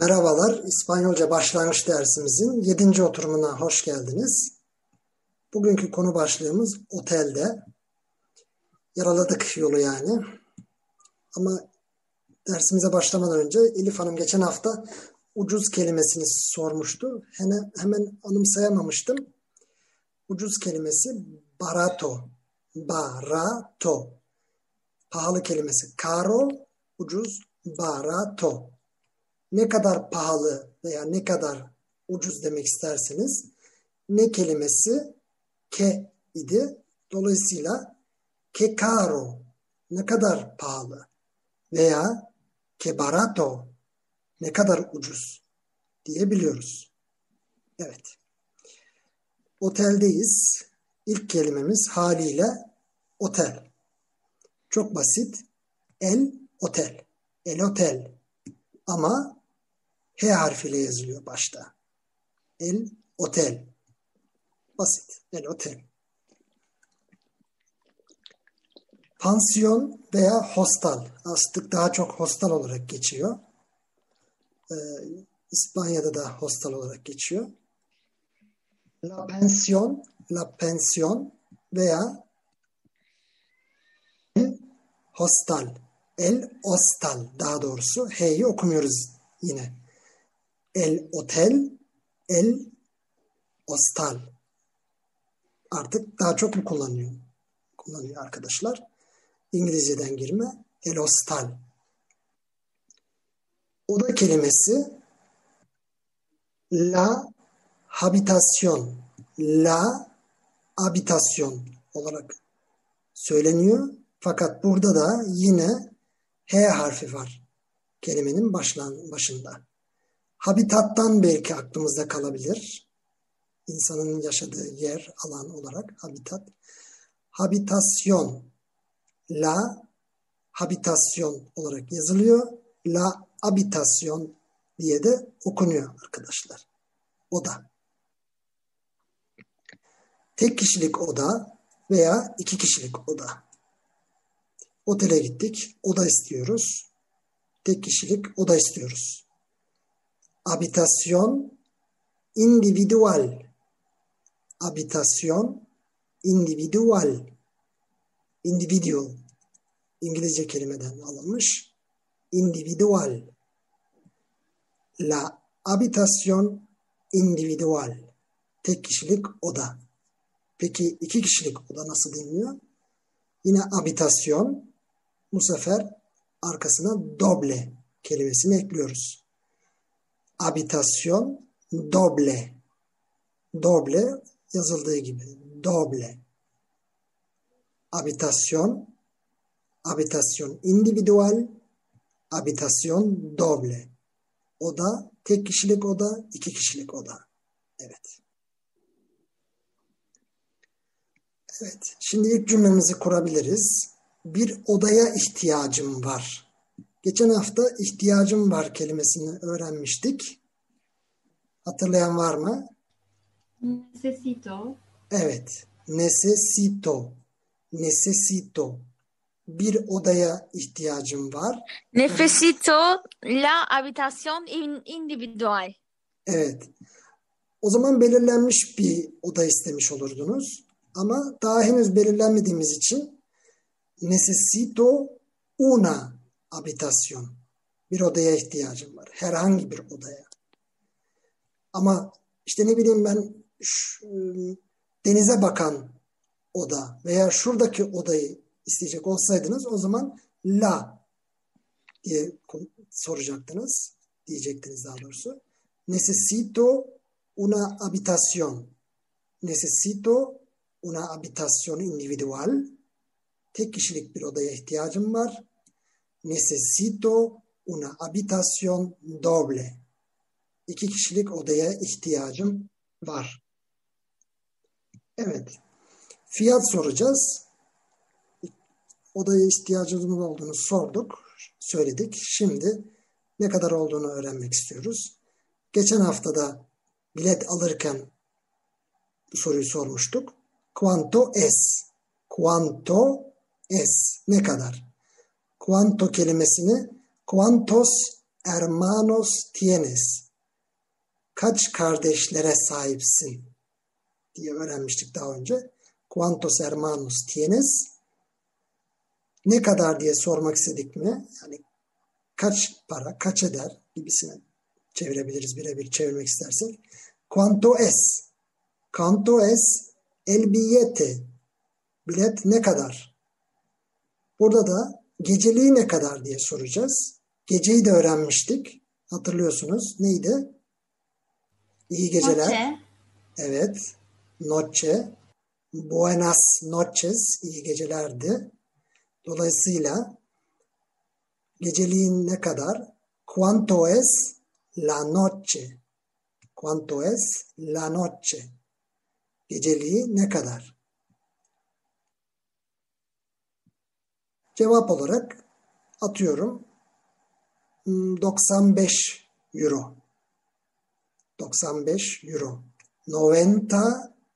Merhabalar, İspanyolca başlangıç dersimizin 7. oturumuna hoş geldiniz. Bugünkü konu başlığımız otelde. Yaraladık yolu yani. Ama dersimize başlamadan önce Elif Hanım geçen hafta ucuz kelimesini sormuştu. Hemen, hemen anımsayamamıştım. Ucuz kelimesi barato. Barato. Pahalı kelimesi caro, ucuz, barato ne kadar pahalı veya ne kadar ucuz demek isterseniz ne kelimesi ke idi. Dolayısıyla ke caro ne kadar pahalı veya ke barato ne kadar ucuz diyebiliyoruz. Evet. Oteldeyiz. İlk kelimemiz haliyle otel. Çok basit. El otel. El otel. Ama H harfiyle yazılıyor başta. El otel. Basit. El otel. Pansiyon veya hostal. Aslında daha çok hostal olarak geçiyor. Ee, İspanya'da da hostal olarak geçiyor. La pensiyon, la pensiyon veya hostal. El hostal daha doğrusu. H'yi okumuyoruz yine. El otel, el hostal. Artık daha çok mu kullanıyor? Kullanıyor arkadaşlar. İngilizceden girme. El hostal. Oda kelimesi la habitasyon, la habitasyon olarak söyleniyor. Fakat burada da yine H harfi var kelimenin başlan, başında. Habitattan belki aklımızda kalabilir. İnsanın yaşadığı yer, alan olarak habitat. Habitasyon, la habitasyon olarak yazılıyor. La habitasyon diye de okunuyor arkadaşlar. Oda. Tek kişilik oda veya iki kişilik oda. Otele gittik, oda istiyoruz. Tek kişilik oda istiyoruz habitasyon individual habitasyon individual individual İngilizce kelimeden alınmış individual la habitasyon individual tek kişilik oda. Peki iki kişilik oda nasıl deniliyor? Yine habitasyon bu sefer arkasına doble kelimesini ekliyoruz habitasyon doble. Doble yazıldığı gibi. Doble. Habitasyon habitasyon individual habitasyon doble. Oda tek kişilik oda, iki kişilik oda. Evet. Evet. Şimdi ilk cümlemizi kurabiliriz. Bir odaya ihtiyacım var. Geçen hafta ihtiyacım var kelimesini öğrenmiştik. Hatırlayan var mı? Necesito. Evet. Necesito. Necesito. Bir odaya ihtiyacım var. Necesito la habitación individual. Evet. O zaman belirlenmiş bir oda istemiş olurdunuz. Ama daha henüz belirlenmediğimiz için necesito una habitasyon. Bir odaya ihtiyacım var. Herhangi bir odaya. Ama işte ne bileyim ben şu, denize bakan oda veya şuradaki odayı isteyecek olsaydınız o zaman la diye soracaktınız. Diyecektiniz daha doğrusu. Necesito una habitación. Necesito una habitación individual. Tek kişilik bir odaya ihtiyacım var necesito una habitación doble. İki kişilik odaya ihtiyacım var. Evet. Fiyat soracağız. Odaya ihtiyacımız olduğunu sorduk, söyledik. Şimdi ne kadar olduğunu öğrenmek istiyoruz. Geçen haftada bilet alırken bu soruyu sormuştuk. Quanto es? Quanto es? Ne kadar? Kuanto kelimesini kuantos hermanos tienes? Kaç kardeşlere sahipsin? diye öğrenmiştik daha önce. Cuantos hermanos tienes? Ne kadar diye sormak istedik mi? Yani kaç para, kaç eder gibisine çevirebiliriz birebir çevirmek istersek. Cuanto es? Cuanto es el billete? Bilet ne kadar? Burada da geceliği ne kadar diye soracağız. Geceyi de öğrenmiştik. Hatırlıyorsunuz. Neydi? İyi geceler. Noche. Evet. Noche. Buenas noches. İyi gecelerdi. Dolayısıyla geceliğin ne kadar? Cuanto es la noche? Cuanto es la noche? Geceliği ne kadar? Cevap olarak atıyorum 95 euro. 95 euro. 95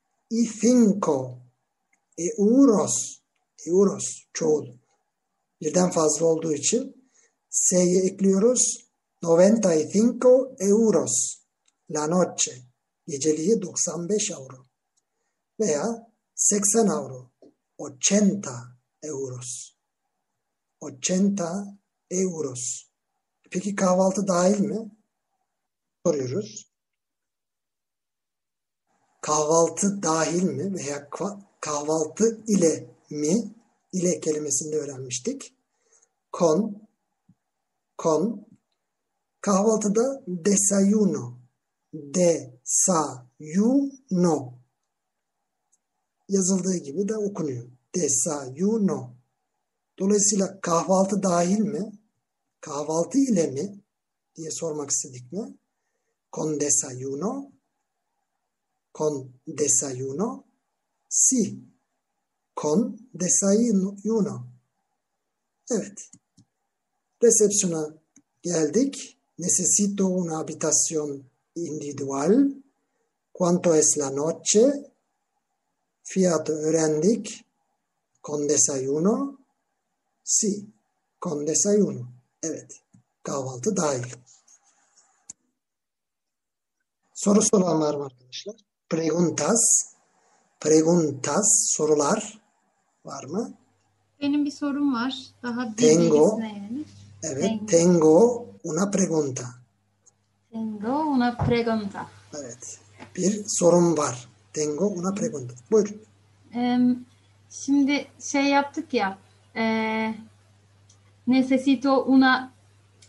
euros. Euros çoğul. Birden fazla olduğu için S'yi ekliyoruz. 95 euros. La noche. Geceliği 95 euro. Veya 80 euro. 80 euros. 80 euros. Peki kahvaltı dahil mi? Soruyoruz. Kahvaltı dahil mi veya kahvaltı ile mi? İle kelimesini de öğrenmiştik. Con, con, kahvaltıda desayuno, desayuno yazıldığı gibi de okunuyor. Desayuno. Dolayısıyla kahvaltı dahil mi? Kahvaltı ile mi? diye sormak istedik mi? Con desayuno? Con desayuno? Si. Con desayuno. Evet. Resepsiyona geldik. Necesito una habitación individual. Cuánto es la noche? Fiyatı öğrendik. Con desayuno. Si. Con desayuno. Evet. Kahvaltı dahil. Soru soran var mı arkadaşlar? Preguntas. Preguntas. Sorular var mı? Benim bir sorum var. Daha Tengo. yani. Evet. Tengo. Tengo una pregunta. Tengo una pregunta. Evet. Bir sorum var. Tengo una pregunta. Buyur. Em, şimdi şey yaptık ya. E, necesito una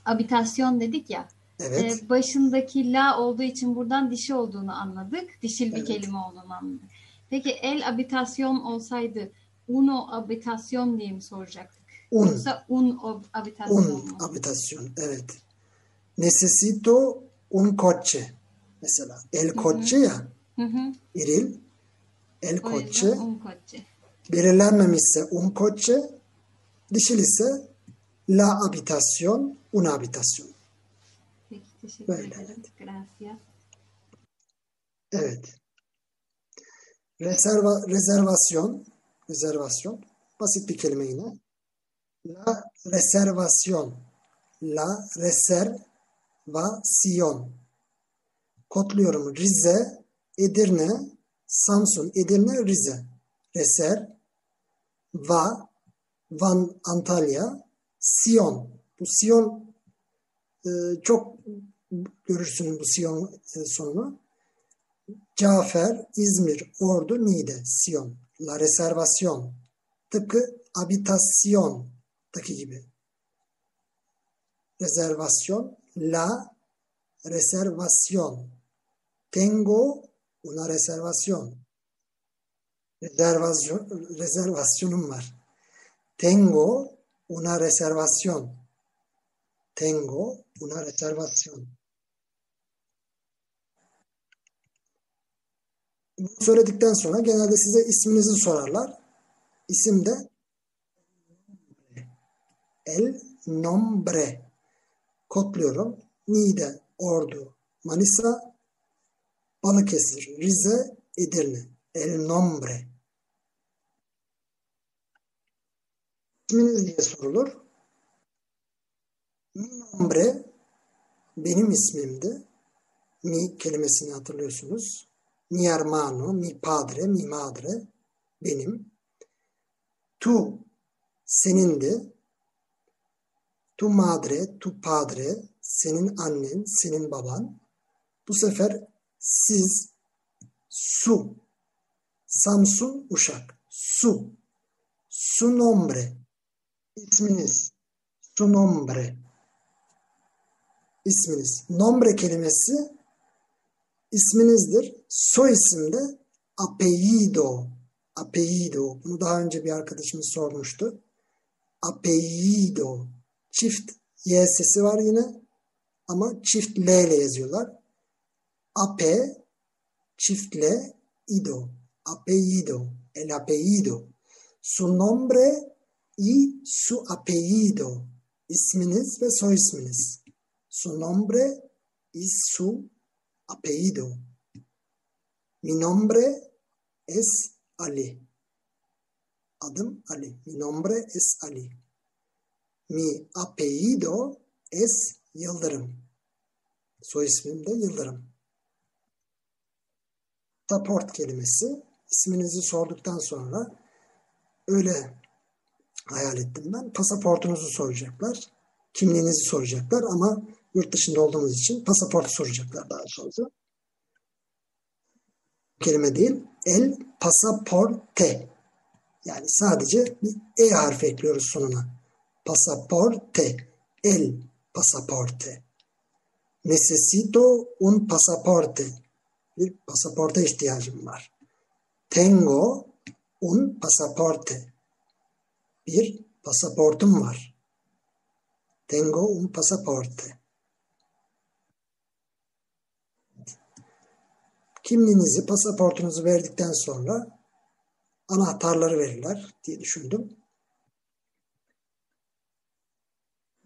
habitación dedik ya. Evet. E, başındaki la olduğu için buradan dişi olduğunu anladık. Dişil bir Evet. kelime olduğunu anladık. Peki el habitación olsaydı uno habitación diye mi soracaktık? Un. Yoksa un habitación Un mu? Evet. Necesito un coche. Mesela el coche ya. Hı hı. İril. El coche. un coche. Belirlenmemişse un coche. Dişil ise la habitación. Una habitación. Peki teşekkür Böyle, ederim. Gracias. Evet. Reserva, rezervasyon. Rezervasyon. Basit bir kelime yine. La reservasyon. La reservasyon. Kodluyorum. Rize, Edirne, Samsun, Edirne, Rize. Reser, Va, Van, Antalya, Sion. Bu Sion e, çok görürsün bu Sion e, sonunu. Cafer, İzmir, Ordu, Niğde, Sion. La reservasyon. Tıpkı habitasyondaki gibi. Rezervasyon. La reservasyon. Tengo una reservasyon. Rezervasyon, rezervasyonum var. Tengo una reservasyon. Tengo una reservasyon. Bunu söyledikten sonra genelde size isminizi sorarlar. İsim de El Nombre. Kodluyorum. Niğde, Ordu, Manisa, Balıkesir, Rize, Edirne. El Nombre. İsminiz diye sorulur. Mi nombre benim ismimdi. Mi kelimesini hatırlıyorsunuz. Mi hermano, mi padre, mi madre benim. Tu senindi. Tu madre, tu padre senin annen, senin baban. Bu sefer siz su Samsun Uşak su su nombre isminiz su nombre isminiz. Nombre kelimesi isminizdir. Soy isim de apellido. Apellido. Bunu daha önce bir arkadaşımız sormuştu. Apellido. Çift Y sesi var yine. Ama çift L ile yazıyorlar. Ape çift L ido. Apellido. El apellido. Su nombre y su apellido. İsminiz ve soy isminiz su nombre y su apellido. Mi nombre es Ali. Adım Ali. Mi nombre es Ali. Mi apellido es Yıldırım. Soy ismim de Yıldırım. Pasaport kelimesi isminizi sorduktan sonra öyle hayal ettim ben. Pasaportunuzu soracaklar. Kimliğinizi soracaklar ama yurt dışında olduğunuz için pasaportu soracaklar daha sonra. Kelime değil. El pasaporte. Yani sadece bir E harfi ekliyoruz sonuna. Pasaporte. El pasaporte. Necesito un pasaporte. Bir pasaporta ihtiyacım var. Tengo un pasaporte. Bir pasaportum var. Tengo un pasaporte. Kimliğinizi, pasaportunuzu verdikten sonra anahtarları verirler diye düşündüm.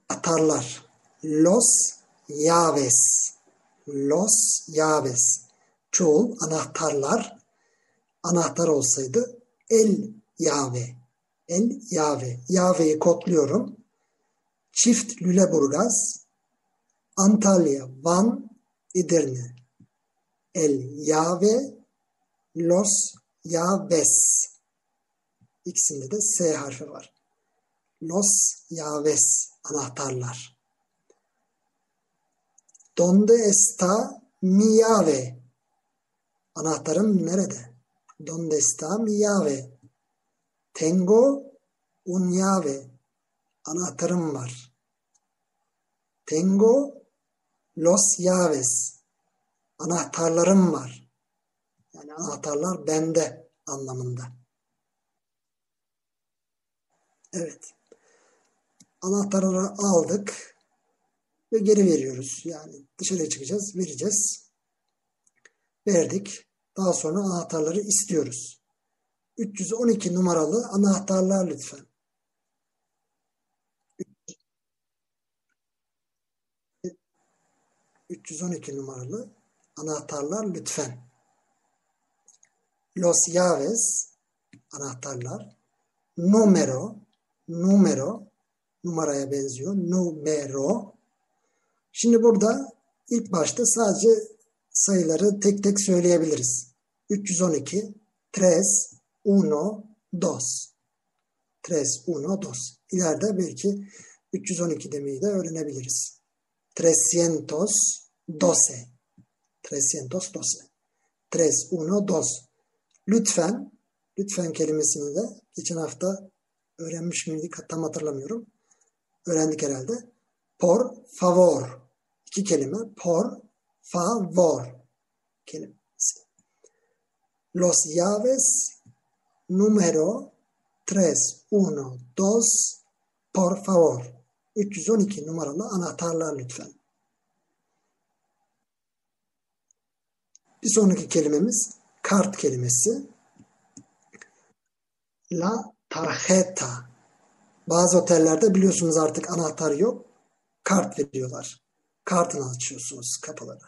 Atarlar. Los llaves. Los llaves. Çoğul anahtarlar. Anahtar olsaydı el llave. El llave. Llave'yi kodluyorum. Çift Lüleburgaz, Antalya, Van, Edirne. El Yave, Los Yaves. İkisinde de S harfi var. Los Yaves anahtarlar. Donde está mi llave? Anahtarım nerede? Donde está mi llave? Tengo un llave. Anahtarım var. Tengo los llaves. Anahtarlarım var. Yani anahtarlar bende anlamında. Evet. Anahtarları aldık ve geri veriyoruz. Yani dışarıya çıkacağız, vereceğiz. Verdik. Daha sonra anahtarları istiyoruz. 312 numaralı anahtarlar lütfen. 312 numaralı anahtarlar lütfen. Los llaves anahtarlar. Numero numero numaraya benziyor. Numero. Şimdi burada ilk başta sadece sayıları tek tek söyleyebiliriz. 312 tres, uno, dos. Tres, uno, dos. İleride belki 312 demeyi de öğrenebiliriz. 312. 312. 3, 1, 2. Lütfen, lütfen kelimesini de geçen hafta öğrenmiş miydik tam hatırlamıyorum. Öğrendik herhalde. Por favor. İki kelime. Por favor kelimesi. Los llaves número 3, 1, 2, por favor. 312 numaralı anahtarlar lütfen. Bir sonraki kelimemiz kart kelimesi. La tarjeta. Bazı otellerde biliyorsunuz artık anahtar yok. Kart veriyorlar. Kartını açıyorsunuz kapıları.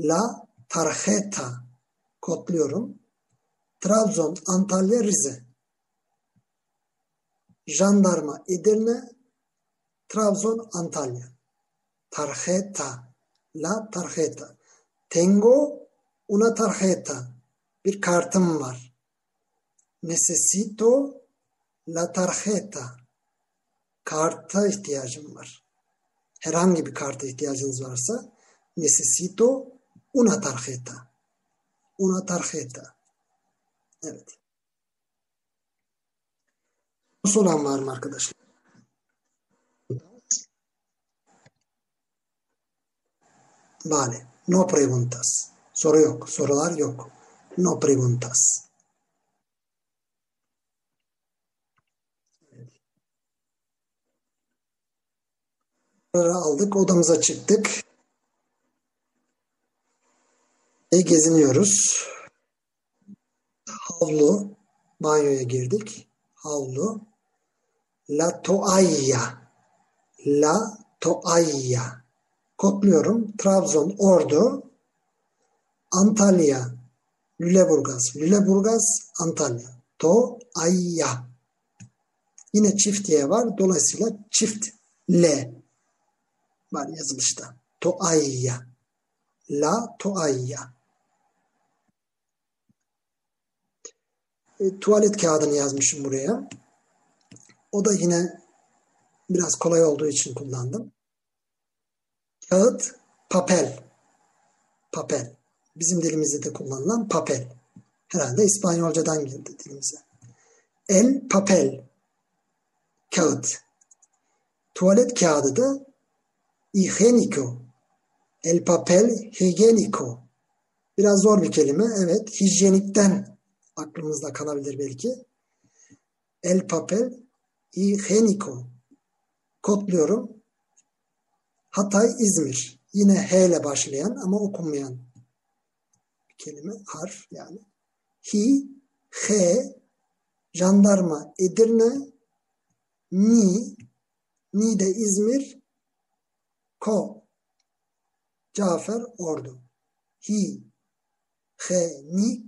La tarjeta. Kodluyorum. Trabzon, Antalya, Rize. Jandarma, Edirne, Trabzon, Antalya. tarjeta. La tarjeta. Tengo una tarjeta. Bir kartım var. Necesito la tarjeta. Karta ihtiyacım var. Herhangi bir karta ihtiyacınız varsa necesito una tarjeta. Una tarjeta. Evet. Soran var mı arkadaşlar? Vale. No preguntas. Soru yok. Sorular yok. No preguntas. Soruları aldık. Odamıza çıktık. E, geziniyoruz. Havlu. Banyoya girdik. Havlu. La toalla. La toalla. Kodluyorum. Trabzon, Ordu, Antalya, Lüleburgaz, Lüleburgaz, Antalya. Toalla. Yine çift Y var. Dolayısıyla çift L var yazılışta. Toalla. La toalla. E, tuvalet kağıdını yazmışım buraya. O da yine biraz kolay olduğu için kullandım. Kağıt, papel. Papel. Bizim dilimizde de kullanılan papel. Herhalde İspanyolcadan girdi dilimize. El, papel. Kağıt. Tuvalet kağıdı da higienico. El papel higienico. Biraz zor bir kelime. Evet. Hijyenikten aklımızda kalabilir belki. El papel higienico. Kodluyorum. Hatay, İzmir. Yine H ile başlayan ama okunmayan bir kelime, harf yani. Hi, H, jandarma, Edirne, Ni, Ni de İzmir, Ko, Cafer, Ordu. Hi, H,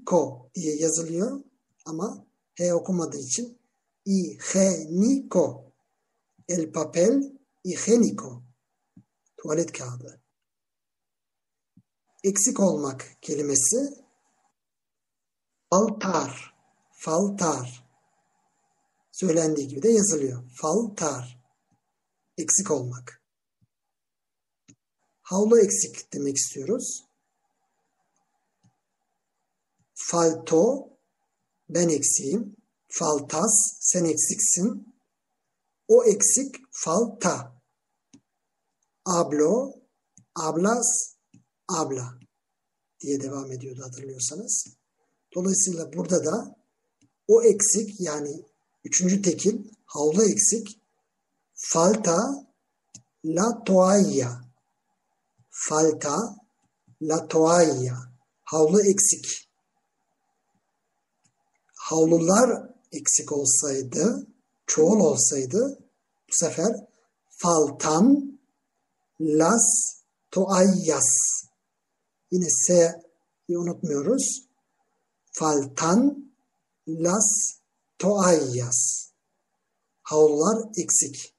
Ko diye yazılıyor ama H okumadığı için I, H, Ni, Ko. El papel higiénico tuvalet kağıdı. Eksik olmak kelimesi faltar, faltar. Söylendiği gibi de yazılıyor. Faltar. Eksik olmak. Havlu eksik demek istiyoruz. Falto, ben eksiğim. Faltas, sen eksiksin. O eksik, falta hablo, hablas, habla diye devam ediyordu hatırlıyorsanız. Dolayısıyla burada da o eksik yani üçüncü tekil havlu eksik falta la toalla falta la toalla havlu eksik havlular eksik olsaydı çoğul olsaydı bu sefer faltan las toallas. Yine S'yi unutmuyoruz. Faltan las toallas. Havlular eksik.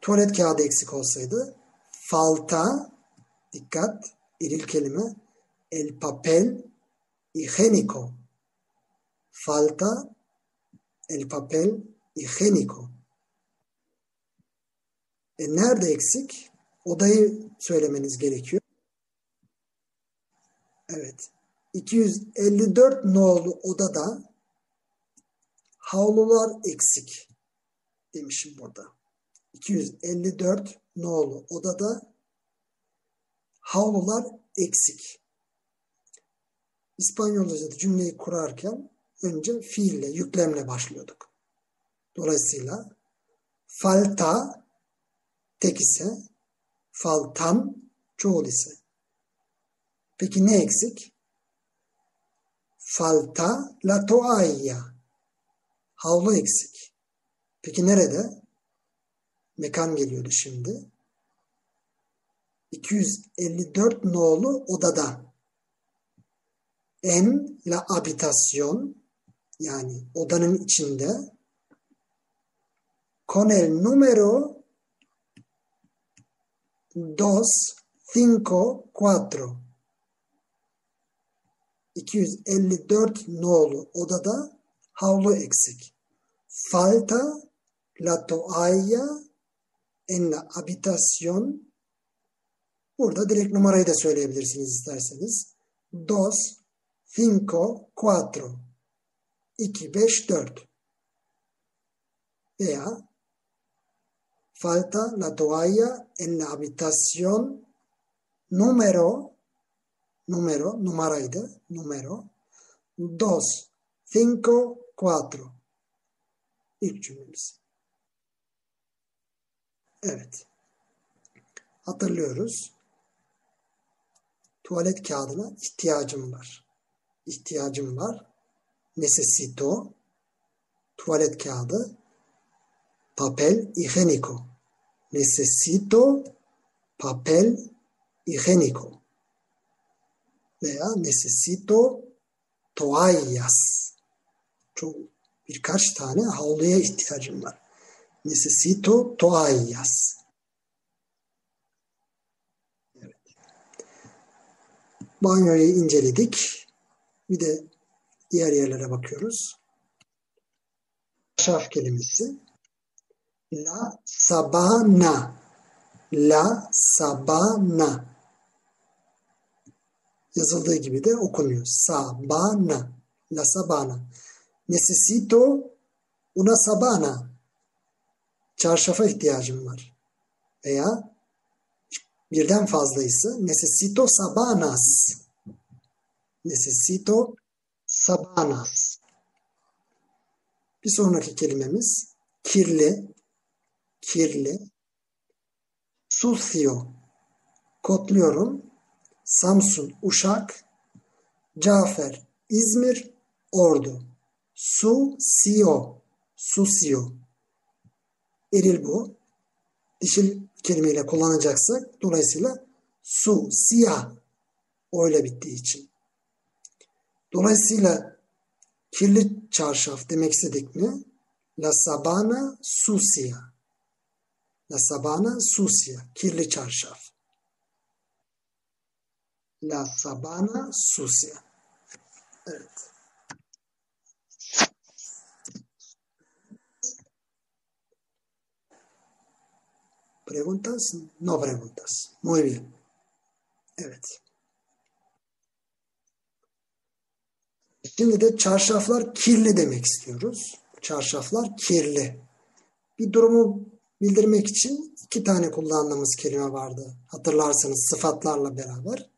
Tuvalet kağıdı eksik olsaydı falta dikkat eril kelime el papel higiénico. Falta el papel higiénico. E nerede eksik? Odayı söylemeniz gerekiyor. Evet. 254 nolu odada havlular eksik demişim burada. 254 nolu odada havlular eksik. İspanyolca'da cümleyi kurarken önce fiille, yüklemle başlıyorduk. Dolayısıyla falta tek ise faltan çoğul ise. Peki ne eksik? Falta la toalla. Havlu eksik. Peki nerede? Mekan geliyordu şimdi. 254 nolu odada. En la habitasyon yani odanın içinde con el número 254 254 nolu odada havlu eksik. Falta la toalla en la habitación Burada direkt numarayı da söyleyebilirsiniz isterseniz. Dos, cinco, cuatro. 2, 5, 4. Veya falta la toalla en la habitación número número, numaraydı, numero 2, 5, 4. İlk cümlemiz. Evet. Hatırlıyoruz. Tuvalet kağıdına ihtiyacım var. İhtiyacım var. Necesito. Tuvalet kağıdı. Papel higiénico. Necesito papel higiénico. Veya necesito toallas. Çok birkaç tane havluya ihtiyacım var. Necesito toallas. Banyoyu inceledik. Bir de diğer yerlere bakıyoruz. Şaf kelimesi. La sabana. La sabana. Yazıldığı gibi de okunuyor. Sabana. La sabana. Necesito una sabana. Çarşafa ihtiyacım var. Veya birden fazlaysa necesito sabanas. Necesito sabanas. Bir sonraki kelimemiz kirli, kirli, sucio, kodluyorum, Samsun, Uşak, Cafer, İzmir, Ordu, Su-sio, susio. Eril bu. Dişil kelimeyle kullanacaksak dolayısıyla su, siyah o ile bittiği için. Dolayısıyla kirli çarşaf demek istedik mi? La sabana sucia. La sabana sucia. Kirli çarşaf. La sabana sucia. Evet. ¿Preguntas? No preguntas. Muy bien. Evet. Şimdi de çarşaflar kirli demek istiyoruz. Çarşaflar kirli. Bir durumu bildirmek için iki tane kullandığımız kelime vardı. Hatırlarsanız sıfatlarla beraber.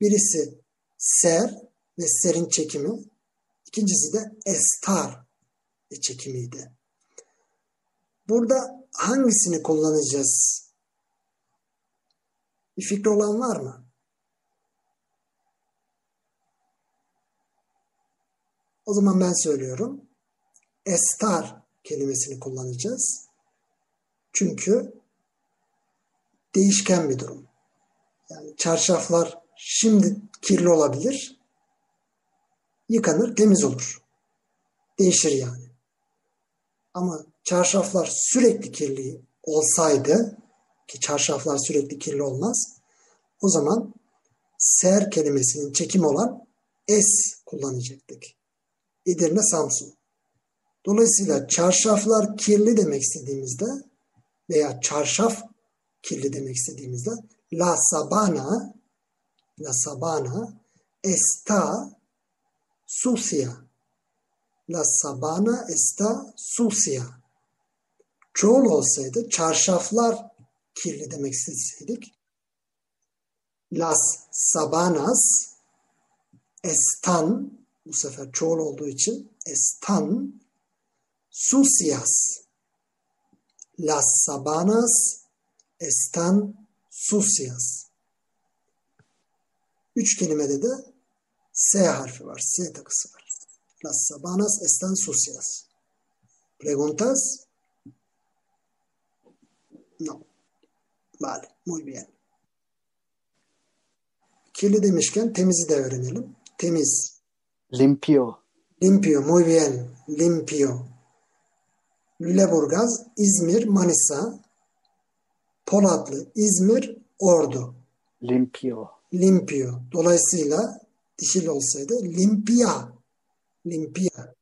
Birisi ser ve serin çekimi. İkincisi de estar çekimiydi. Burada hangisini kullanacağız? Bir fikri olan var mı? O zaman ben söylüyorum. Estar kelimesini kullanacağız. Çünkü değişken bir durum. Yani çarşaflar şimdi kirli olabilir. Yıkanır, temiz olur. Değişir yani. Ama çarşaflar sürekli kirli olsaydı ki çarşaflar sürekli kirli olmaz o zaman ser kelimesinin çekim olan es kullanacaktık. Edirne Samsun. Dolayısıyla çarşaflar kirli demek istediğimizde veya çarşaf kirli demek istediğimizde la sabana la sabana está sucia. La sabana está sucia çoğul olsaydı çarşaflar kirli demek isteseydik las sabanas estan bu sefer çoğul olduğu için estan sucias las sabanas estan sucias üç kelimede de S harfi var. S takısı var. Las sabanas están sucias. Preguntas? No. Vale. Muy bien. Kirli demişken temizi de öğrenelim. Temiz. Limpio. Limpio. Muy bien. Limpio. Lüleburgaz, İzmir, Manisa, Polatlı, İzmir, Ordu. Limpio. Limpio. Dolayısıyla dişil olsaydı limpia. Limpia.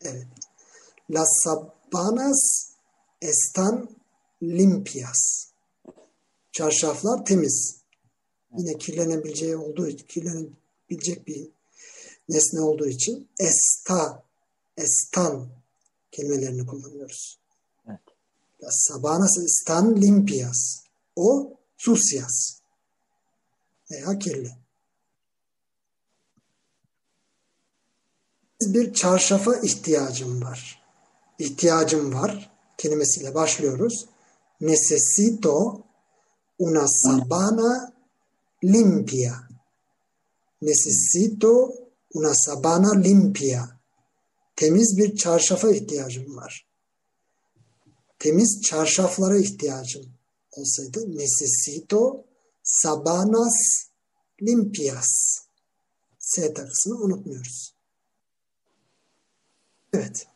Evet. Las sabanas están limpias. Çarşaflar temiz. Yine kirlenebileceği olduğu kirlenebilecek bir nesne olduğu için esta, estan kelimelerini kullanıyoruz. Evet. Sabanas están limpias. O sucias. Veya kirli. Bir çarşafa ihtiyacım var. İhtiyacım var kelimesiyle başlıyoruz. Necesito una sabana limpia. Necesito una sabana limpia. Temiz bir çarşafa ihtiyacım var. Temiz çarşaflara ihtiyacım olsaydı necesito sabanas limpias. S takısını unutmuyoruz. Evet.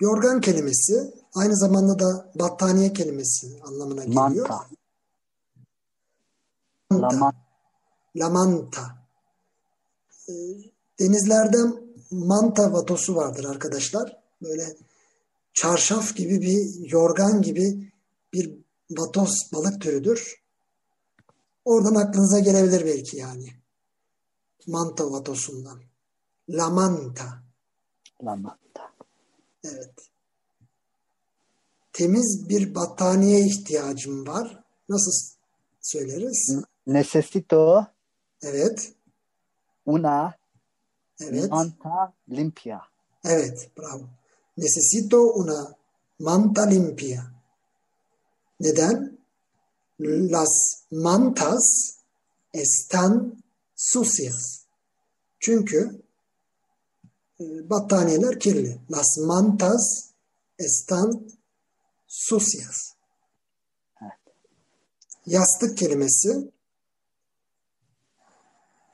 Yorgan kelimesi aynı zamanda da battaniye kelimesi anlamına geliyor. Manta. Manta. Lamanta. Denizlerde manta vatosu vardır arkadaşlar. Böyle çarşaf gibi bir yorgan gibi bir vatos balık türüdür. Oradan aklınıza gelebilir belki yani. Manta vatosundan. Lamanta. Lamanta. Evet. Temiz bir battaniyeye ihtiyacım var. Nasıl söyleriz? Necesito Evet. Una Evet. manta limpia. Evet. Bravo. Necesito una manta limpia. Neden? Las mantas están sucias. Çünkü e, battaniyeler kirli. Las mantas están sucias. Yastık kelimesi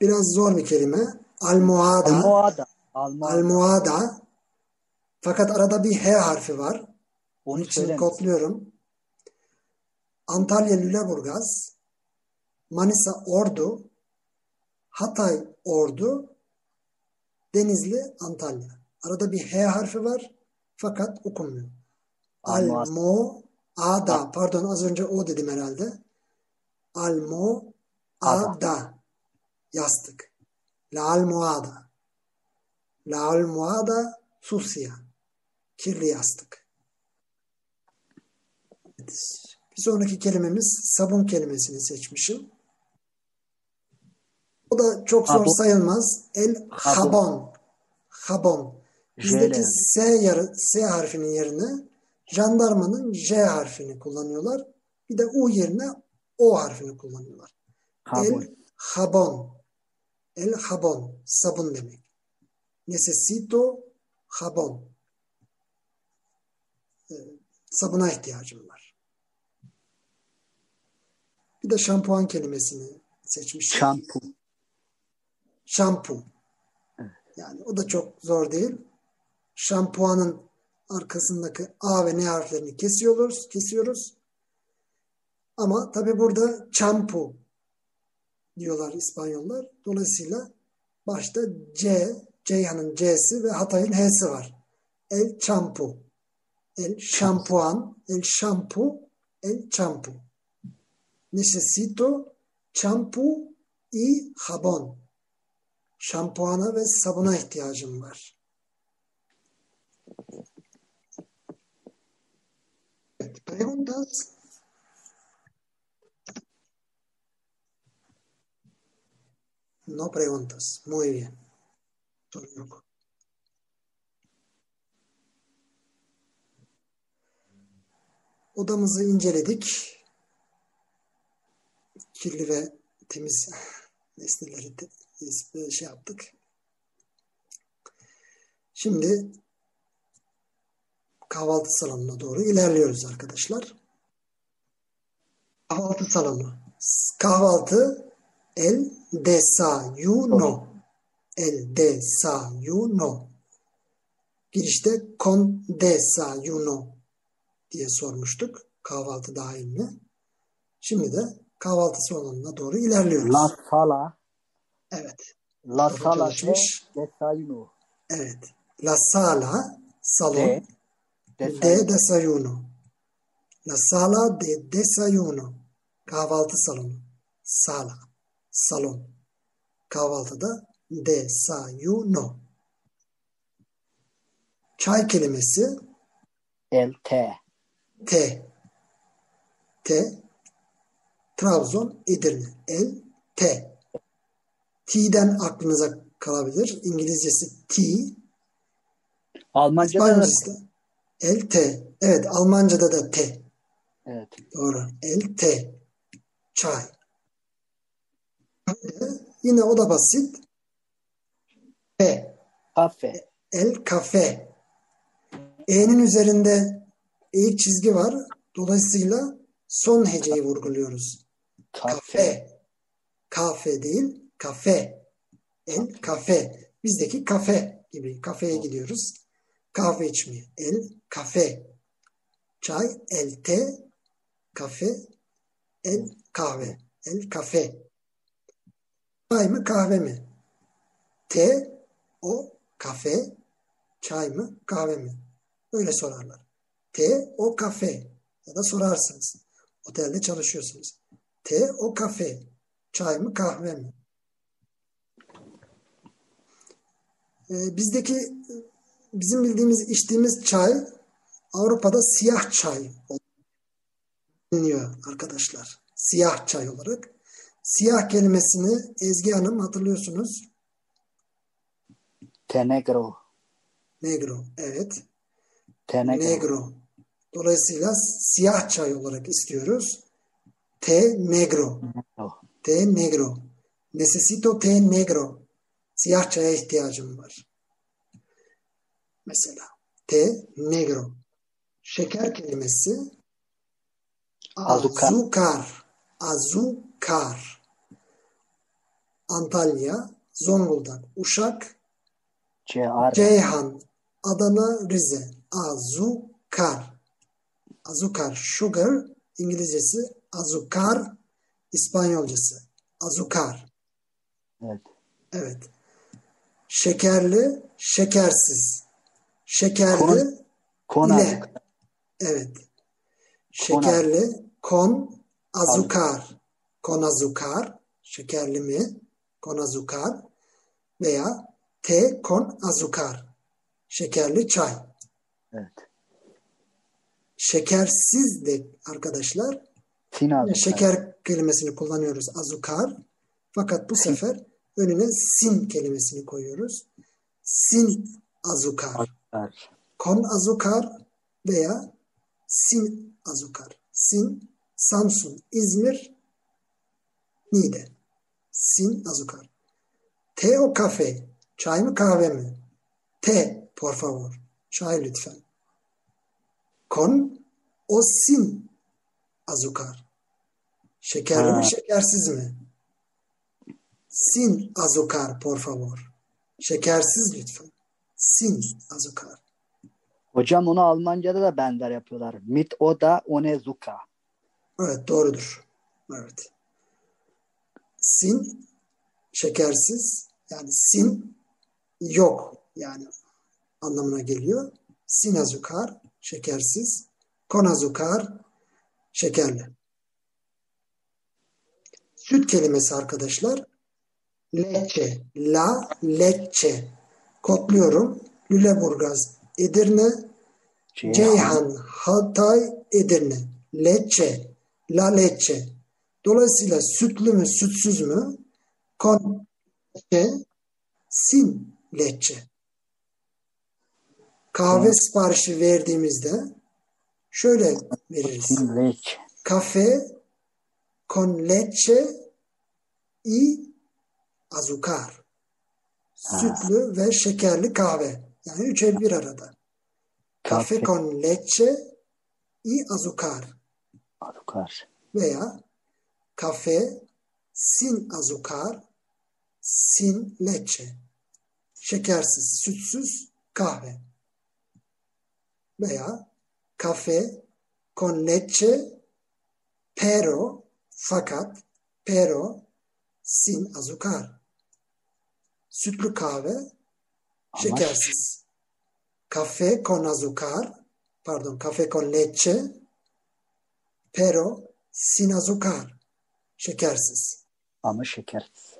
biraz zor bir kelime. Almohada. Almohada. Almohada. Almohada. Fakat arada bir H harfi var. Onun Onu için söyler kodluyorum. Antalya Lüleburgaz, Manisa Ordu, Hatay Ordu, Denizli Antalya. Arada bir H harfi var fakat okunmuyor. Almo Ada. Pardon az önce o dedim herhalde. Almo Ada. Yastık. La almohada. La almohada sucia. Kirli yastık. Bir sonraki kelimemiz sabun kelimesini seçmişim. O da çok zor Habon. sayılmaz. El habon. Habon. Bizdeki. S, yarı, S harfinin yerine jandarmanın J harfini kullanıyorlar. Bir de U yerine O harfini kullanıyorlar. Habon. El habon. El habon. Sabun demek. Necesito habon. Ee, sabuna ihtiyacım var. Bir de şampuan kelimesini seçmişim. Şampu. Şampu. Yani o da çok zor değil. Şampuanın arkasındaki A ve N harflerini kesiyoruz, kesiyoruz. Ama tabi burada çampu diyorlar İspanyollar. Dolayısıyla başta C, Ceyhan'ın C'si ve Hatay'ın H'si var. El çampu. El şampuan, el şampu, el çampu. Necesito çampu y jabón. Şampuana ve sabuna ihtiyacım var. Preguntas. No preguntas. Muy bien. Odamızı inceledik. Kirli ve temiz nesneleri te- şey yaptık. Şimdi kahvaltı salonuna doğru ilerliyoruz arkadaşlar. Kahvaltı salonu. Kahvaltı el desayuno. El desayuno. girişte con desayuno diye sormuştuk. Kahvaltı dahil mi? Şimdi de kahvaltı salonuna doğru ilerliyoruz. La sala. Evet. La Kafa sala de çalışmış. desayuno. Evet. La sala salon De de desayuno. desayuno. La sala de desayuno. Kahvaltı salonu. Sala. Salon. Kahvaltıda desayuno. Çay kelimesi El te. T. T. Trabzon, Edirne. El, T. T'den aklınıza kalabilir. İngilizcesi T. Almanca'da da El, T. Evet, Almanca'da da T. evet. Doğru. El, T. Çay. Yine o da basit. P. Kafe. El, kafe. E'nin üzerinde eğik çizgi var. Dolayısıyla son heceyi vurguluyoruz. Kafe. Kafe. Kafe değil, kafe. El kafe. Bizdeki kafe gibi. Kafeye gidiyoruz. Kahve içmeye. El kafe. Çay, el te, kafe, el kahve. El kafe. Çay mı kahve mi? Te, o, kafe, çay mı kahve mi? Öyle sorarlar. Te, o kafe. Ya da sorarsınız. Otelde çalışıyorsunuz. Te, o kafe. Çay mı kahve mi? Ee, bizdeki bizim bildiğimiz içtiğimiz çay Avrupa'da siyah çay biliniyor arkadaşlar. Siyah çay olarak. Siyah kelimesini Ezgi Hanım hatırlıyorsunuz. Tenegro. Negro. Evet. Tenegro. Negro. Dolayısıyla siyah çay olarak istiyoruz. Te negro. Te negro. Necesito te negro. Siyah çaya ihtiyacım var. Mesela te negro. Şeker kelimesi Azukar. azukar. Azukar. Antalya, Zonguldak, Uşak, Cear. Ceyhan, Adana, Rize. Azukar. Azukar, sugar, İngilizcesi azukar, İspanyolcası azukar. Evet. Evet. Şekerli, şekersiz. Şekerli Kon- Kon ile. Evet. Şekerli, kon, azukar. Kon azukar. Şekerli mi? Kon azukar. Veya te kon azukar. Şekerli çay. Evet. Şekersiz de arkadaşlar Sin şeker kelimesini kullanıyoruz azukar. Fakat bu sefer önüne sin kelimesini koyuyoruz. Sin azukar. Azukar. Kon azukar veya sin azukar. Sin, Samsun, İzmir, Niğde. Sin azukar. Te o kafe. Çay mı kahve mi? Te, por favor. Çay lütfen. Con o sin azukar. Şekerli Ha. mi şekersiz mi? Sin azukar por favor. Şekersiz lütfen. Sin azukar. Hocam onu Almanca'da da benzer yapıyorlar. Mit oda onezuka. Evet doğrudur. Evet. Sin şekersiz yani sin yok yani anlamına geliyor. Sin azukar şekersiz. Kon azukar şekerli. Süt kelimesi arkadaşlar. Leçe, la leçe. Kodluyorum. Lüleburgaz, Edirne, Ceyhan. Ceyhan, Hatay, Edirne. Leçe, la leçe. Dolayısıyla sütlü mü, sütsüz mü? Kon leçe, sin leçe. Kahve Evet. siparişi verdiğimizde şöyle veririz. Kafe con leche azúcar. Ha. Sütlü ve şekerli kahve. Yani üçe bir arada. Kafe Kafe. con leche y azúcar Azukar. veya kafe sin azúcar sin leche. Şekersiz, sütsüz kahve. veya kafe con leche pero fakat pero sin azúcar. Sütlü kahve şekersiz. Kafe con azúcar pardon kafe con leche pero sin azúcar şekersiz. Ama şekersiz.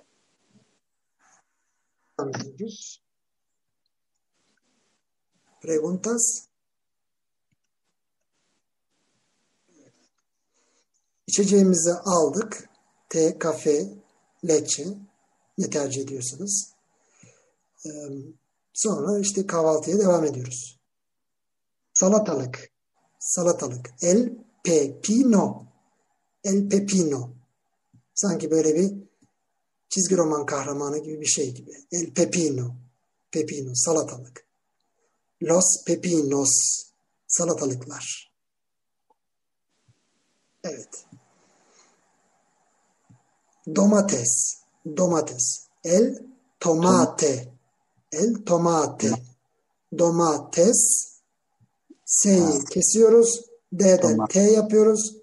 Preguntas. İçeceğimizi aldık. Te, kafe, leçe. Ne tercih ediyorsanız. Sonra işte kahvaltıya devam ediyoruz. Salatalık. Salatalık. El pepino. El pepino. Sanki böyle bir çizgi roman kahramanı gibi bir şey gibi. El pepino. Pepino. Salatalık. Los pepinos. Salatalıklar. Evet. Domates. Domates. El tomate. El tomate. Domates. S'yi kesiyoruz. D'den Toma- T yapıyoruz.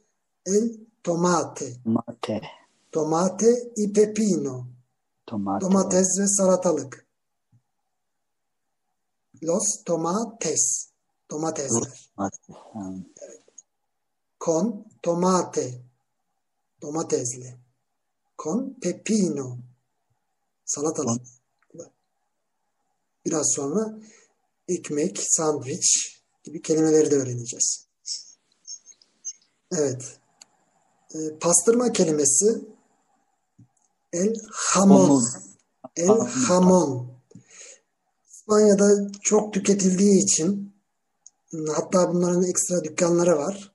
El tomate. Mate. Tomate y pepino. Tomate. Domates ve salatalık. Los tomates. Domatesler. Mate. Ha. Con tomate. Domatesli. Con pepino. Salatalık. Biraz sonra ekmek, sandviç gibi kelimeleri de öğreneceğiz. Evet. E, pastırma kelimesi el hamon. El Hamon. İspanya'da çok tüketildiği için hatta bunların ekstra dükkanları var.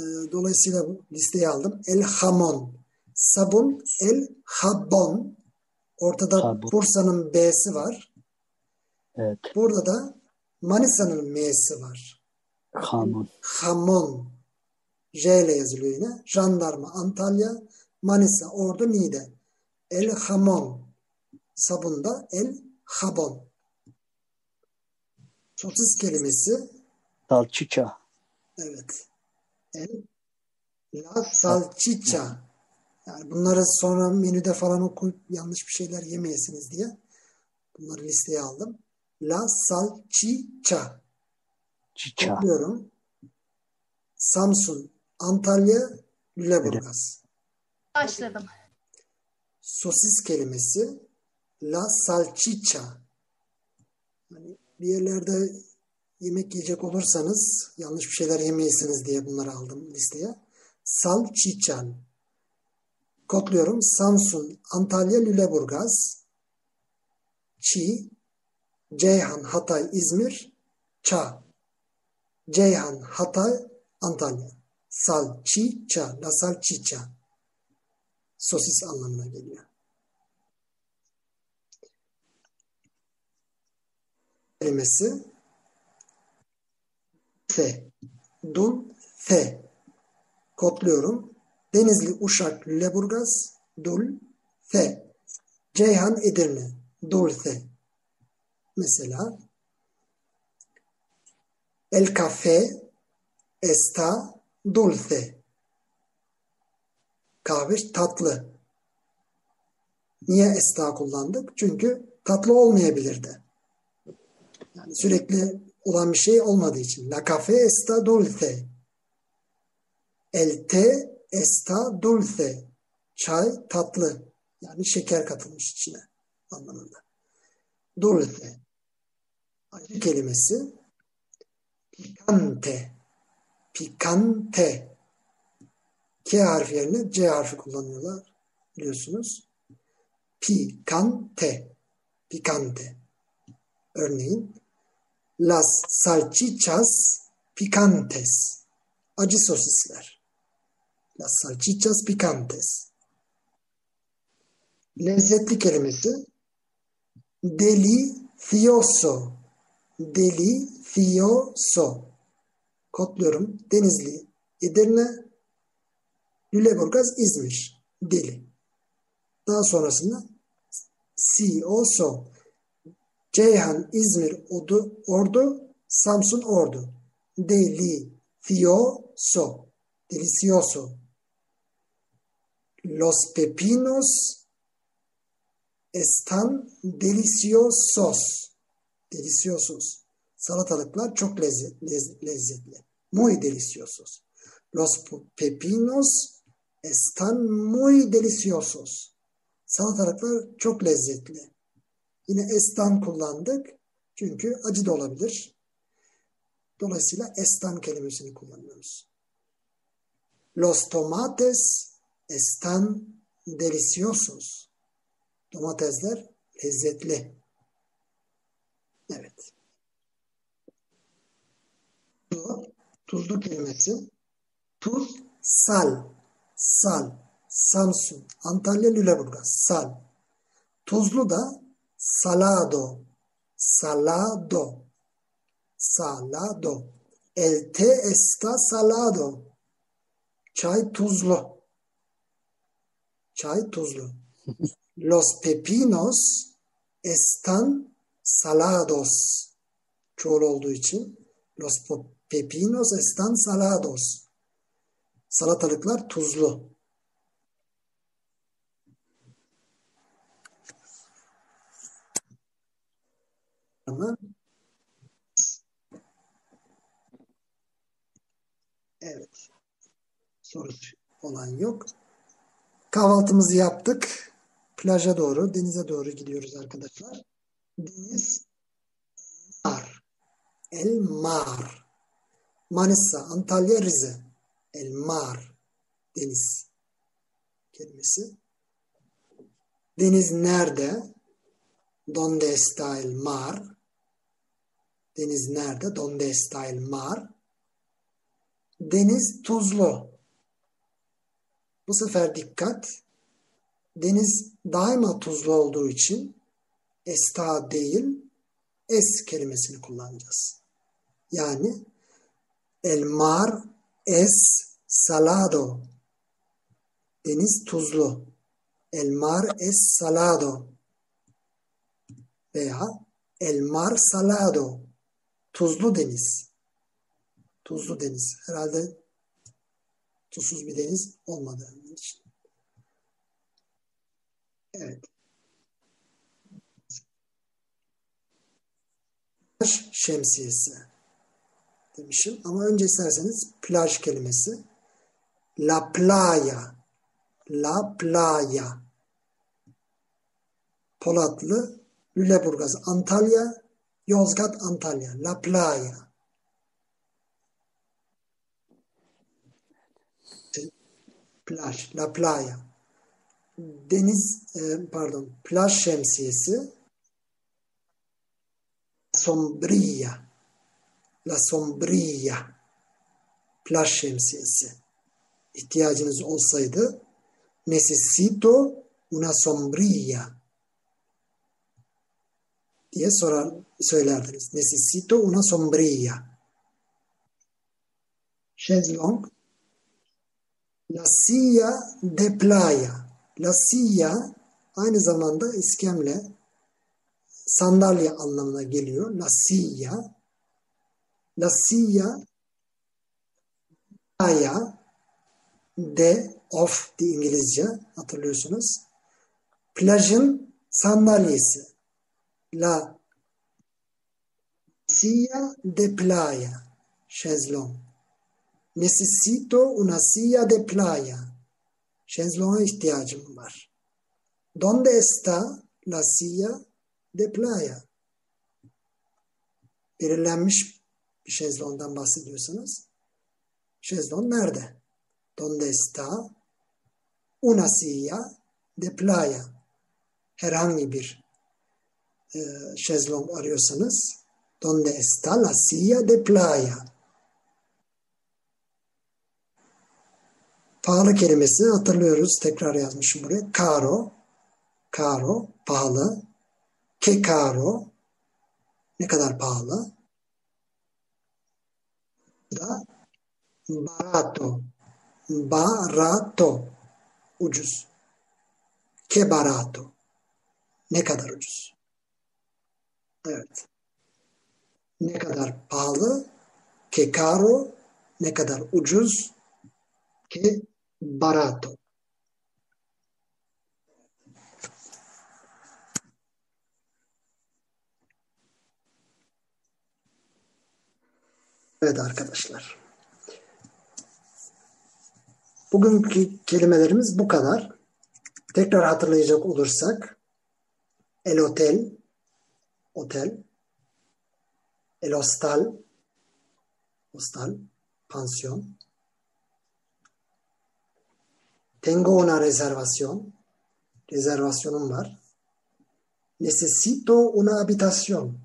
E, Dolayısıyla bu listeyi aldım. El hamon. Sabun el habon. Ortada. Bursa'nın B'si var. Evet. Burada da Manisa'nın M'si var. Hamon. Hamon. J ile yazılıyor yine. Jandarma Antalya, Manisa, Ordu, Niğde. El hamon. Sabunda el habon. Sosis kelimesi Salçiça. evet. El la salchicha. Yani bunları sonra menüde falan okuyup yanlış bir şeyler yemeyesiniz diye bunları listeye aldım. La salchicha. Çiça. Topluyorum. Samsun, Antalya, Lüleburgaz. Başladım. Sosis kelimesi la salchicha. Hani bir yerlerde yemek yiyecek olursanız yanlış bir şeyler yemeyesiniz diye bunları aldım listeye. Salchichal. Kodluyorum. Samsun, Antalya, Lüleburgaz. Çi, Ceyhan, Hatay, İzmir, Ça. Ceyhan, Hatay, Antalya. Salchicha, la salchicha. Sosis anlamına geliyor. Kelimesi fe. Dul fe. Kodluyorum. Denizli, Uşak, Lüleburgaz, Dul fe. Ceyhan, Edirne, Dulce. Mesela El café está dulce. Kahve tatlı. Niye está kullandık? Çünkü tatlı olmayabilirdi. Yani sürekli olan bir şey olmadığı için. La café está dulce. El té está dulce. Çay tatlı. Yani şeker katılmış içine anlamında. Dulce. Acı kelimesi picante. Picante. K harfi yerine C harfi kullanıyorlar. Biliyorsunuz. Picante. Picante. Örneğin Las salchichas picantes. Acı sosisler. Las salchichas picantes. Lezzetli kelimesi delicioso. Delicioso. Kodluyorum. Denizli, Edirne, Lüleburgaz, İzmir. Deli. Daha sonrasında Sioso. Ceyhan, İzmir, Odu, Ordu, Samsun Ordu. Delicioso. Delicioso. Los pepinos están deliciosos. Deliciosos. Salatalıklar çok lezzet, lez- lezzetli. Muy deliciosos. Los pepinos están muy deliciosos. Salatalıklar çok lezzetli. Yine estan kullandık. Çünkü acı da olabilir. Dolayısıyla estan kelimesini kullanıyoruz. Los tomates están deliciosos. Domatesler lezzetli. Evet. Tuzlu, kelimesi. Tuz, sal, sal, Samsun, Antalya, Lüleburgaz, sal. Tuzlu da salado, salado, salado. El té está salado. Çay tuzlu. Çay tuzlu. Los pepinos están salados. Çoğul olduğu için los pepinos están salados. Salatalıklar tuzlu. Evet. Sorusu olan yok. Kahvaltımızı yaptık. Plaja doğru, denize doğru gidiyoruz arkadaşlar. Deniz Mar. El Mar. Manisa, Antalya, Rize. El Mar. Deniz kelimesi. Deniz nerede? Donde está el mar? Deniz nerede? Donde está el mar? Deniz tuzlu. Bu sefer dikkat. Deniz daima tuzlu olduğu için esta değil es kelimesini kullanacağız. Yani el mar es salado. Deniz tuzlu. El mar es salado. Veya el mar salado. Tuzlu deniz. Tuzlu deniz. Herhalde tuzsuz bir deniz olmadığı için. Evet. Şemsiyesi demişim. Ama önce isterseniz plaj kelimesi. La playa. La playa. Polatlı, Lüleburgaz, Antalya, Yozgat, Antalya. La playa. Plaj, la playa. Deniz, e, pardon, plaj şemsiyesi. Sombrilla. La sombrilla. Plaj şemsiyesi. İhtiyacınız olsaydı necesito una sombrilla diye sorar, söylerdiniz. Necesito una sombrilla. Şezlong La silla de playa. La silla aynı zamanda iskemle sandalye anlamına geliyor. La silla. La silla playa de of di İngilizce hatırlıyorsunuz. Plajın sandalyesi. La silla de playa. Şezlong. Necesito una silla de playa. Şezlonga ihtiyacım var. Donde está la silla de playa? Belirlenmiş bir şezlongdan bahsediyorsanız. Şezlong nerede? Donde está una silla de playa? Herhangi bir e, şezlong arıyorsanız donde está la silla de playa? Pahalı kelimesini hatırlıyoruz. Tekrar yazmışım buraya. Caro, caro, pahalı. Que caro, ne kadar pahalı. Da barato, barato, ucuz. Que barato, ne kadar ucuz. Evet. ne kadar pahalı, que caro, ne kadar ucuz, que barato. Evet arkadaşlar. Bugünkü kelimelerimiz bu kadar. Tekrar hatırlayacak olursak el hotel, otel, el hostal, hostal, pansiyon. Tengo una reservación, rezervasyonum var. Necesito una habitación,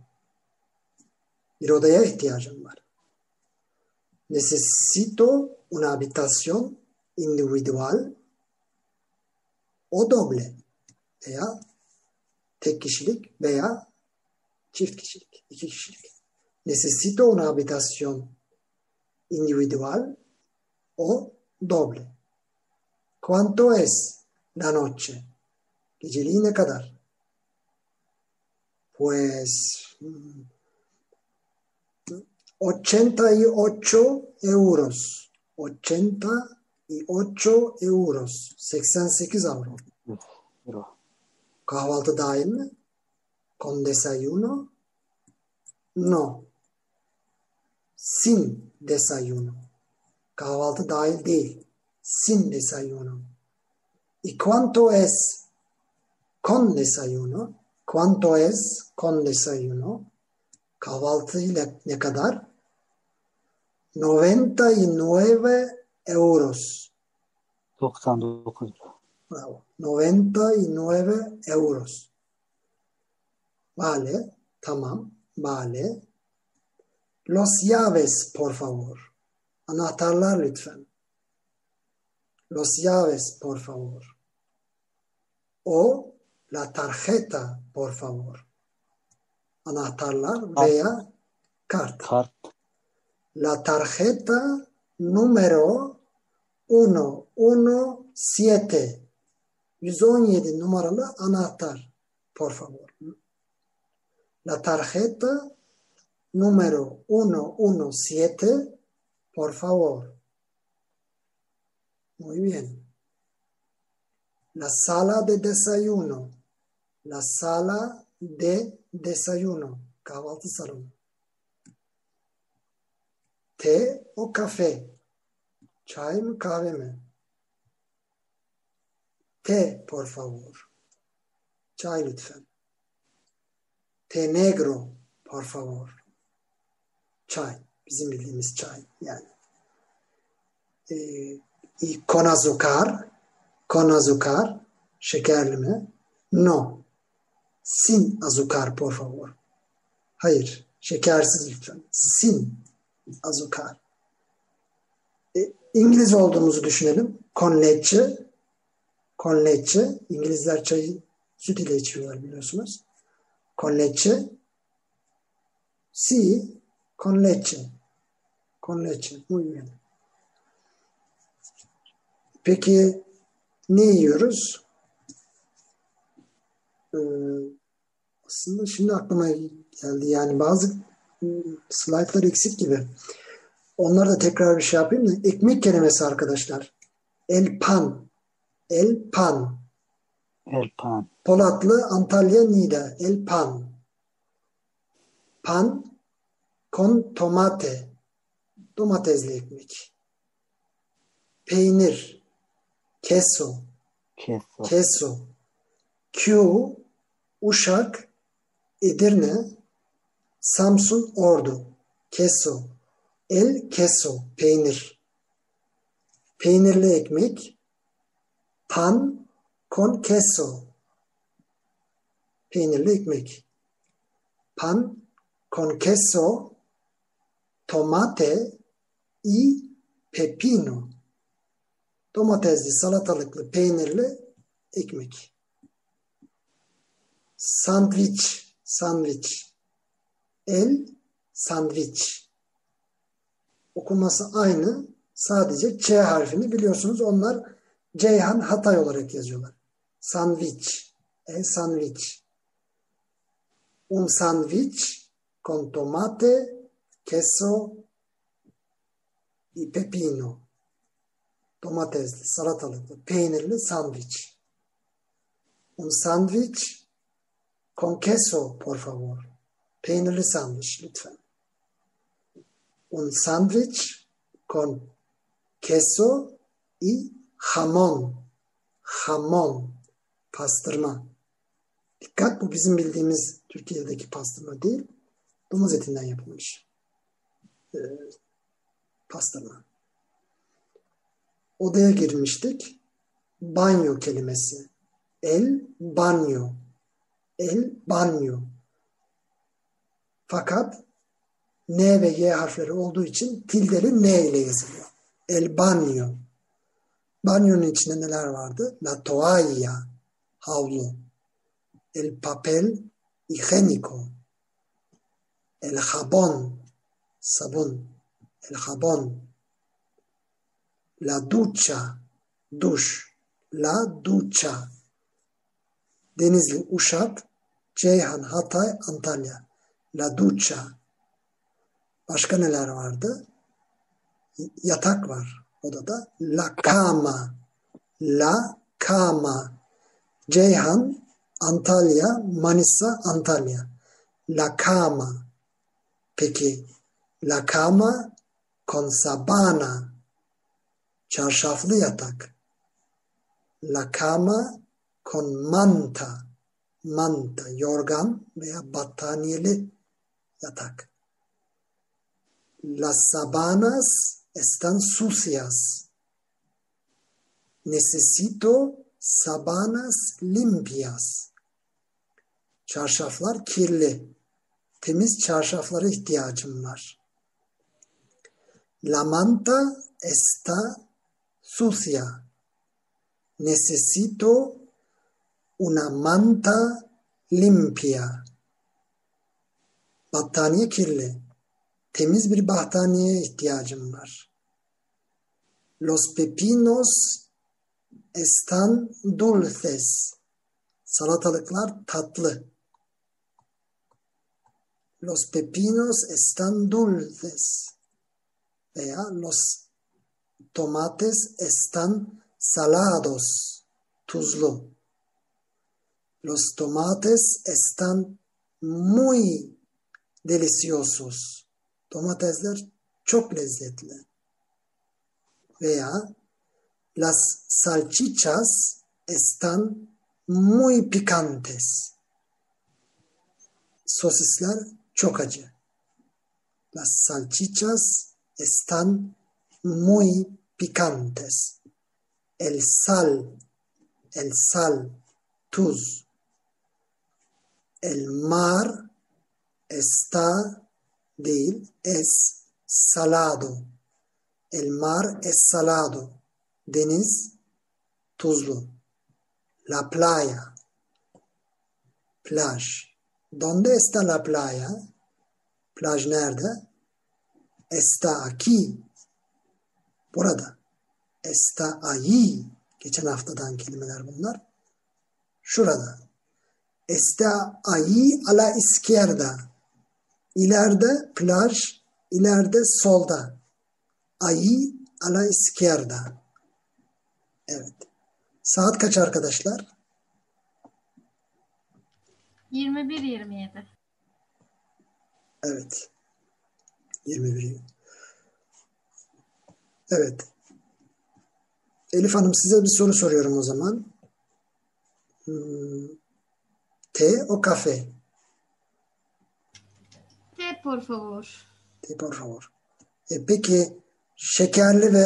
bir odaya ihtiyacım var. Necesito una habitación individual o doble veya tek kişilik veya çift kişilik. Necesito una habitación individual o doble. ¿Cuánto es la noche? Geceliği ne kadar? Pues 88 euros. 88 euros. 88 avro. Kahvaltı dahil mi? Con desayuno? No. Sin desayuno. Kahvaltı dahil değil. Sin desayuno. ¿Y cuánto es con desayuno? ¿Cuánto es con desayuno? Kahvaltı ile ne kadar? 99 euros. 99 euro. Bravo. 99 euros. Vale. Tamam. Vale. Los llaves, por favor. Anahtarlar lütfen. Los llaves, por favor. O la tarjeta, por favor. Anahtarlar veya kart. Kart. La tarjeta número 117. 117 numaralı anahtar. Por favor. La tarjeta número 117. Por favor. Muy bien. La sala de desayuno. La sala de desayuno. Kahvaltı salonu. Té o kafe? Çay mı kahve mi? Té por favor. Çay lütfen. Té negro por favor. Çay. Bizim bildiğimiz çay yani. Ee, y con azúcar. Con azúcar. Şekerli mi? No. Sin azúcar por favor. Hayır. Şekersiz lütfen. Sin azúcar. E, İngiliz olduğumuzu düşünelim. Con leche. İngilizler çayı süt ile içiyorlar biliyorsunuz. Con. Si. Con leche. Con. Peki ne yiyoruz? Ee, aslında şimdi aklıma geldi. Yani bazı slaytlar eksik gibi. Onları da tekrar bir şey yapayım da. Ekmek kelimesi arkadaşlar. El pan. El pan. El pan. Polatlı, Antalya, Niğde. El pan. Pan con tomate. Domatesli ekmek. Peynir. Queso. Keso. Queso. Q. Uşak. Edirne. Samsun, Ordu. Queso. El queso. Peynir. Peynirli ekmek. Pan con queso. Peynirli ekmek. Pan con queso. Tomate y pepino. Domatesli, salatalıklı, peynirli ekmek. Sandviç, sandviç. El sandviç. Okunması aynı. Sadece Ç harfini biliyorsunuz. Onlar Ceyhan Hatay olarak yazıyorlar. Sandviç. El sandviç. Un sandviç con tomate, queso y pepino. Domatesli, salatalıklı, peynirli sandviç. Un sandviç con queso, por favor. Peynirli sandviç lütfen. Un sandviç con queso y jamon. Hamon. Pastırma. Dikkat bu bizim bildiğimiz Türkiye'deki pastırma değil. Domuz etinden yapılmış. Ee, pastırma. Odaya girmiştik. Banyo kelimesi. El banyo. El banyo. Fakat N ve Y harfleri olduğu için tildeli N ile yazılıyor. El banyo. Banyonun içinde neler vardı? La toalla, havlu. El papel higiénico. El jabón, sabun. El jabón. La ducha, duş. La ducha. Denizli, Uşak, Ceyhan, Hatay, Antalya. La ducha. Başka neler vardı? Yatak var odada. La cama. La cama. Ceyhan, Antalya, Manisa, Antalya. La cama. Peki la cama con sabana. Çarşaflı yatak. La cama con manta. Manta, yorgan veya battaniyeli yatak. Las sabanas están sucias. Necesito sabanas limpias. Çarşaflar kirli. Temiz çarşaflara ihtiyacım var. La manta está sucia. Necesito una manta limpia. Battaniye kirli. Temiz bir battaniyeye ihtiyacım var. Los pepinos están dulces. Salatalıklar tatlı. Los pepinos están dulces. Veya los tomates están salados. Tuzlu. Los tomates están muy deliciosos. Domatesler çok lezzetli. Veya las salchichas están muy picantes. Sosisler çok. Las salchichas están muy picantes. El sal, el sal, tuz. El mar está değil, es salado. El mar es salado. Deniz tuzlu. La playa. Plaj. ¿Dónde está la playa? Plaj nerede? Está aquí. Burada. Está allí. Geçen haftadan kelimeler bunlar. Şurada. Está allí a la izquierda. İleride plaj, ileride solda. Allí a la izquierda. Evet. Saat kaç arkadaşlar? 21-27. Evet. 21. Evet. Elif Hanım size bir soru soruyorum o zaman. Hmm. Té o café? Té, por favor. Té por favor. E, peki şekerli ve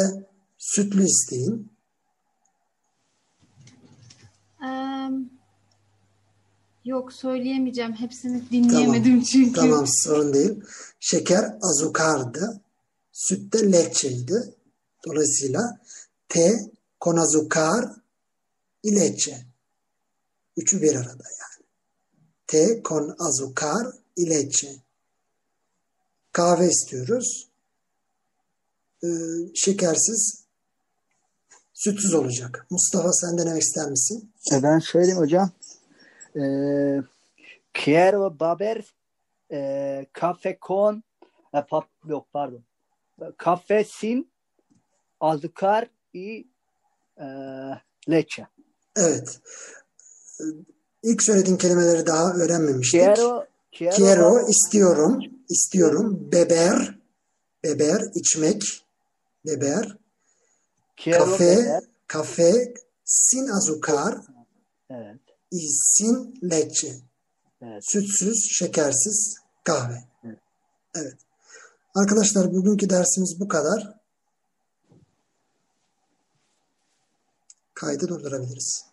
sütlü isteyin. Eee, yok söyleyemeyeceğim. Hepsini dinleyemedim çünkü. Tamam sorun değil. Şeker azucardı. Süt de leçeydi. Dolayısıyla T y leche. Üçü bir arada yani. T con azúcar y leche. Kahve istiyoruz. Ee, şekersiz, sütsüz olacak. Mustafa sen denemek ister misin? E ben söyleyeyim hocam. E, quiero beber e, cafe con e, pap, yok pardon. Cafe sin azúcar y e, leche. Evet. İlk söylediğin kelimeleri daha öğrenmemiştik. Quiero, quiero, Quiero, istiyorum, istiyorum. Beber, beber, içmek, beber. quiero Kafe, beber. kafe, sin azúcar, Evet. y sin leche. Evet. Sütsüz, şekersiz kahve. Evet. Evet. Arkadaşlar bugünkü dersimiz bu kadar. Kaydı durdurabiliriz.